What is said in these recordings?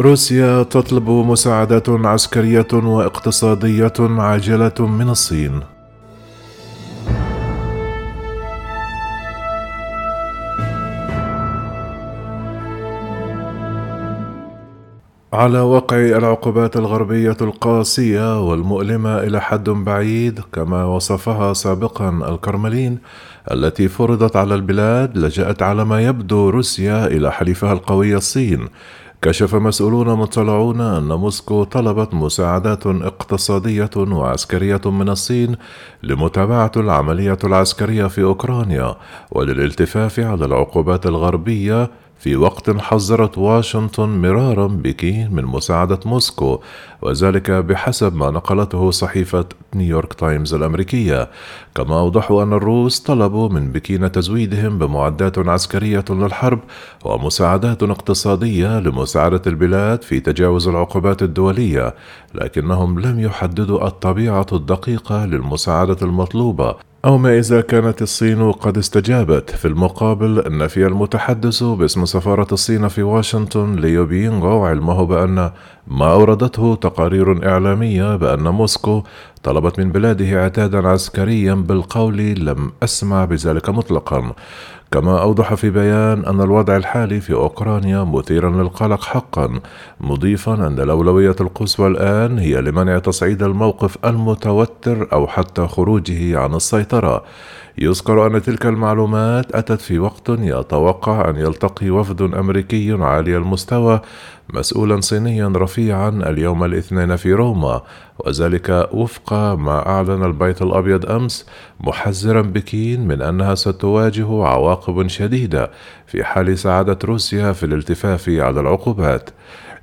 روسيا تطلب مساعدات عسكرية واقتصادية عاجلة من الصين. على وقع العقوبات الغربية القاسية والمؤلمة إلى حد بعيد كما وصفها سابقا الكرملين التي فرضت على البلاد لجأت على ما يبدو روسيا إلى حليفها القوي الصين كشف مسؤولون مطلعون أن موسكو طلبت مساعدات اقتصادية وعسكرية من الصين لمتابعة العملية العسكرية في أوكرانيا وللالتفاف على العقوبات الغربية في وقت حذرت واشنطن مرارا بكين من مساعدة موسكو وذلك بحسب ما نقلته صحيفة نيويورك تايمز الأمريكية. كما أوضحوا أن الروس طلبوا من بكين تزويدهم بمعدات عسكرية للحرب ومساعدات اقتصادية لمساعدة البلاد في تجاوز العقوبات الدولية لكنهم لم يحددوا الطبيعة الدقيقة للمساعدة المطلوبة. أو ما إذا كانت الصين قد استجابت في المقابل نفي المتحدث باسم سفارة الصين في واشنطن ليو بينغو علمه بأن ما أوردته تقارير إعلامية بأن موسكو طلبت من بلاده عتادا عسكريا بالقول لم أسمع بذلك مطلقا كما أوضح في بيان أن الوضع الحالي في أوكرانيا مثيرا للقلق حقا مضيفا أن الأولوية القصوى الآن هي لمنع تصعيد الموقف المتوتر أو حتى خروجه عن السيطرة. يذكر أن تلك المعلومات أتت في وقت يتوقع أن يلتقي وفد أمريكي عالي المستوى مسؤولا صينيا رفيعا اليوم الاثنين في روما. وذلك وفق ما أعلن البيت الأبيض أمس محذرا بكين من أنها ستواجه عواقب شديدة في حال سعادة روسيا في الالتفاف على العقوبات.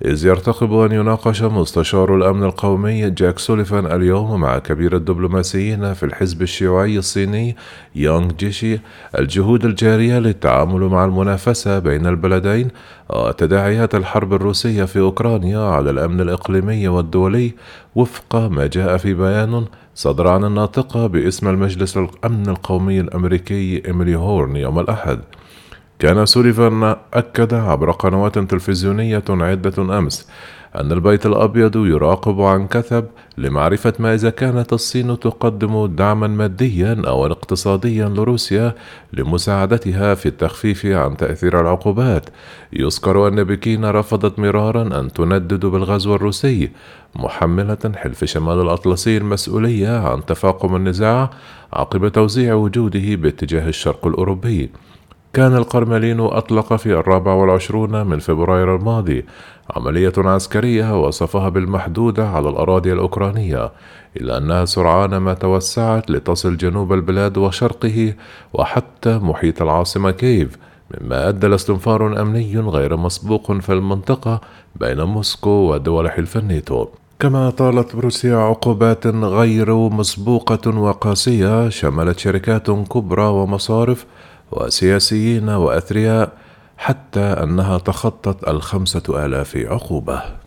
إذ يرتقب أن يناقش مستشار الأمن القومي جاك سوليفان اليوم مع كبير الدبلوماسيين في الحزب الشيوعي الصيني يونغ جيشي. الجهود الجارية للتعامل مع المنافسة بين البلدين وتداعيات الحرب الروسية في أوكرانيا على الأمن الإقليمي والدولي. وفق ما جاء في بيان صدر عن الناطقة باسم المجلس الأمن القومي الأمريكي إيميلي هورن يوم الأحد. كان سوليفان أكد عبر قنوات تلفزيونية عدة أمس أن البيت الأبيض يراقب عن كثب لمعرفة ما إذا كانت الصين تقدم دعما ماديا أو اقتصاديا لروسيا لمساعدتها في التخفيف عن تأثير العقوبات. يذكر أن بكين رفضت مرارا أن تندد بالغزو الروسي، محملة حلف شمال الأطلسي المسؤولية عن تفاقم النزاع عقب توزيع وجوده باتجاه الشرق الأوروبي. كان القرملين أطلق في الرابع والعشرون من فبراير الماضي عملية عسكرية وصفها بالمحدودة على الأراضي الأوكرانية إلا أنها سرعان ما توسعت لتصل جنوب البلاد وشرقه وحتى محيط العاصمة كييف مما أدى لاستنفار أمني غير مسبوق في المنطقة بين موسكو ودول حلف الناتو. كما طالت روسيا عقوبات غير مسبوقة وقاسية شملت شركات كبرى ومصارف وسياسيين وأثرياء حتى أنها تخطت الخمسة آلاف عقوبة.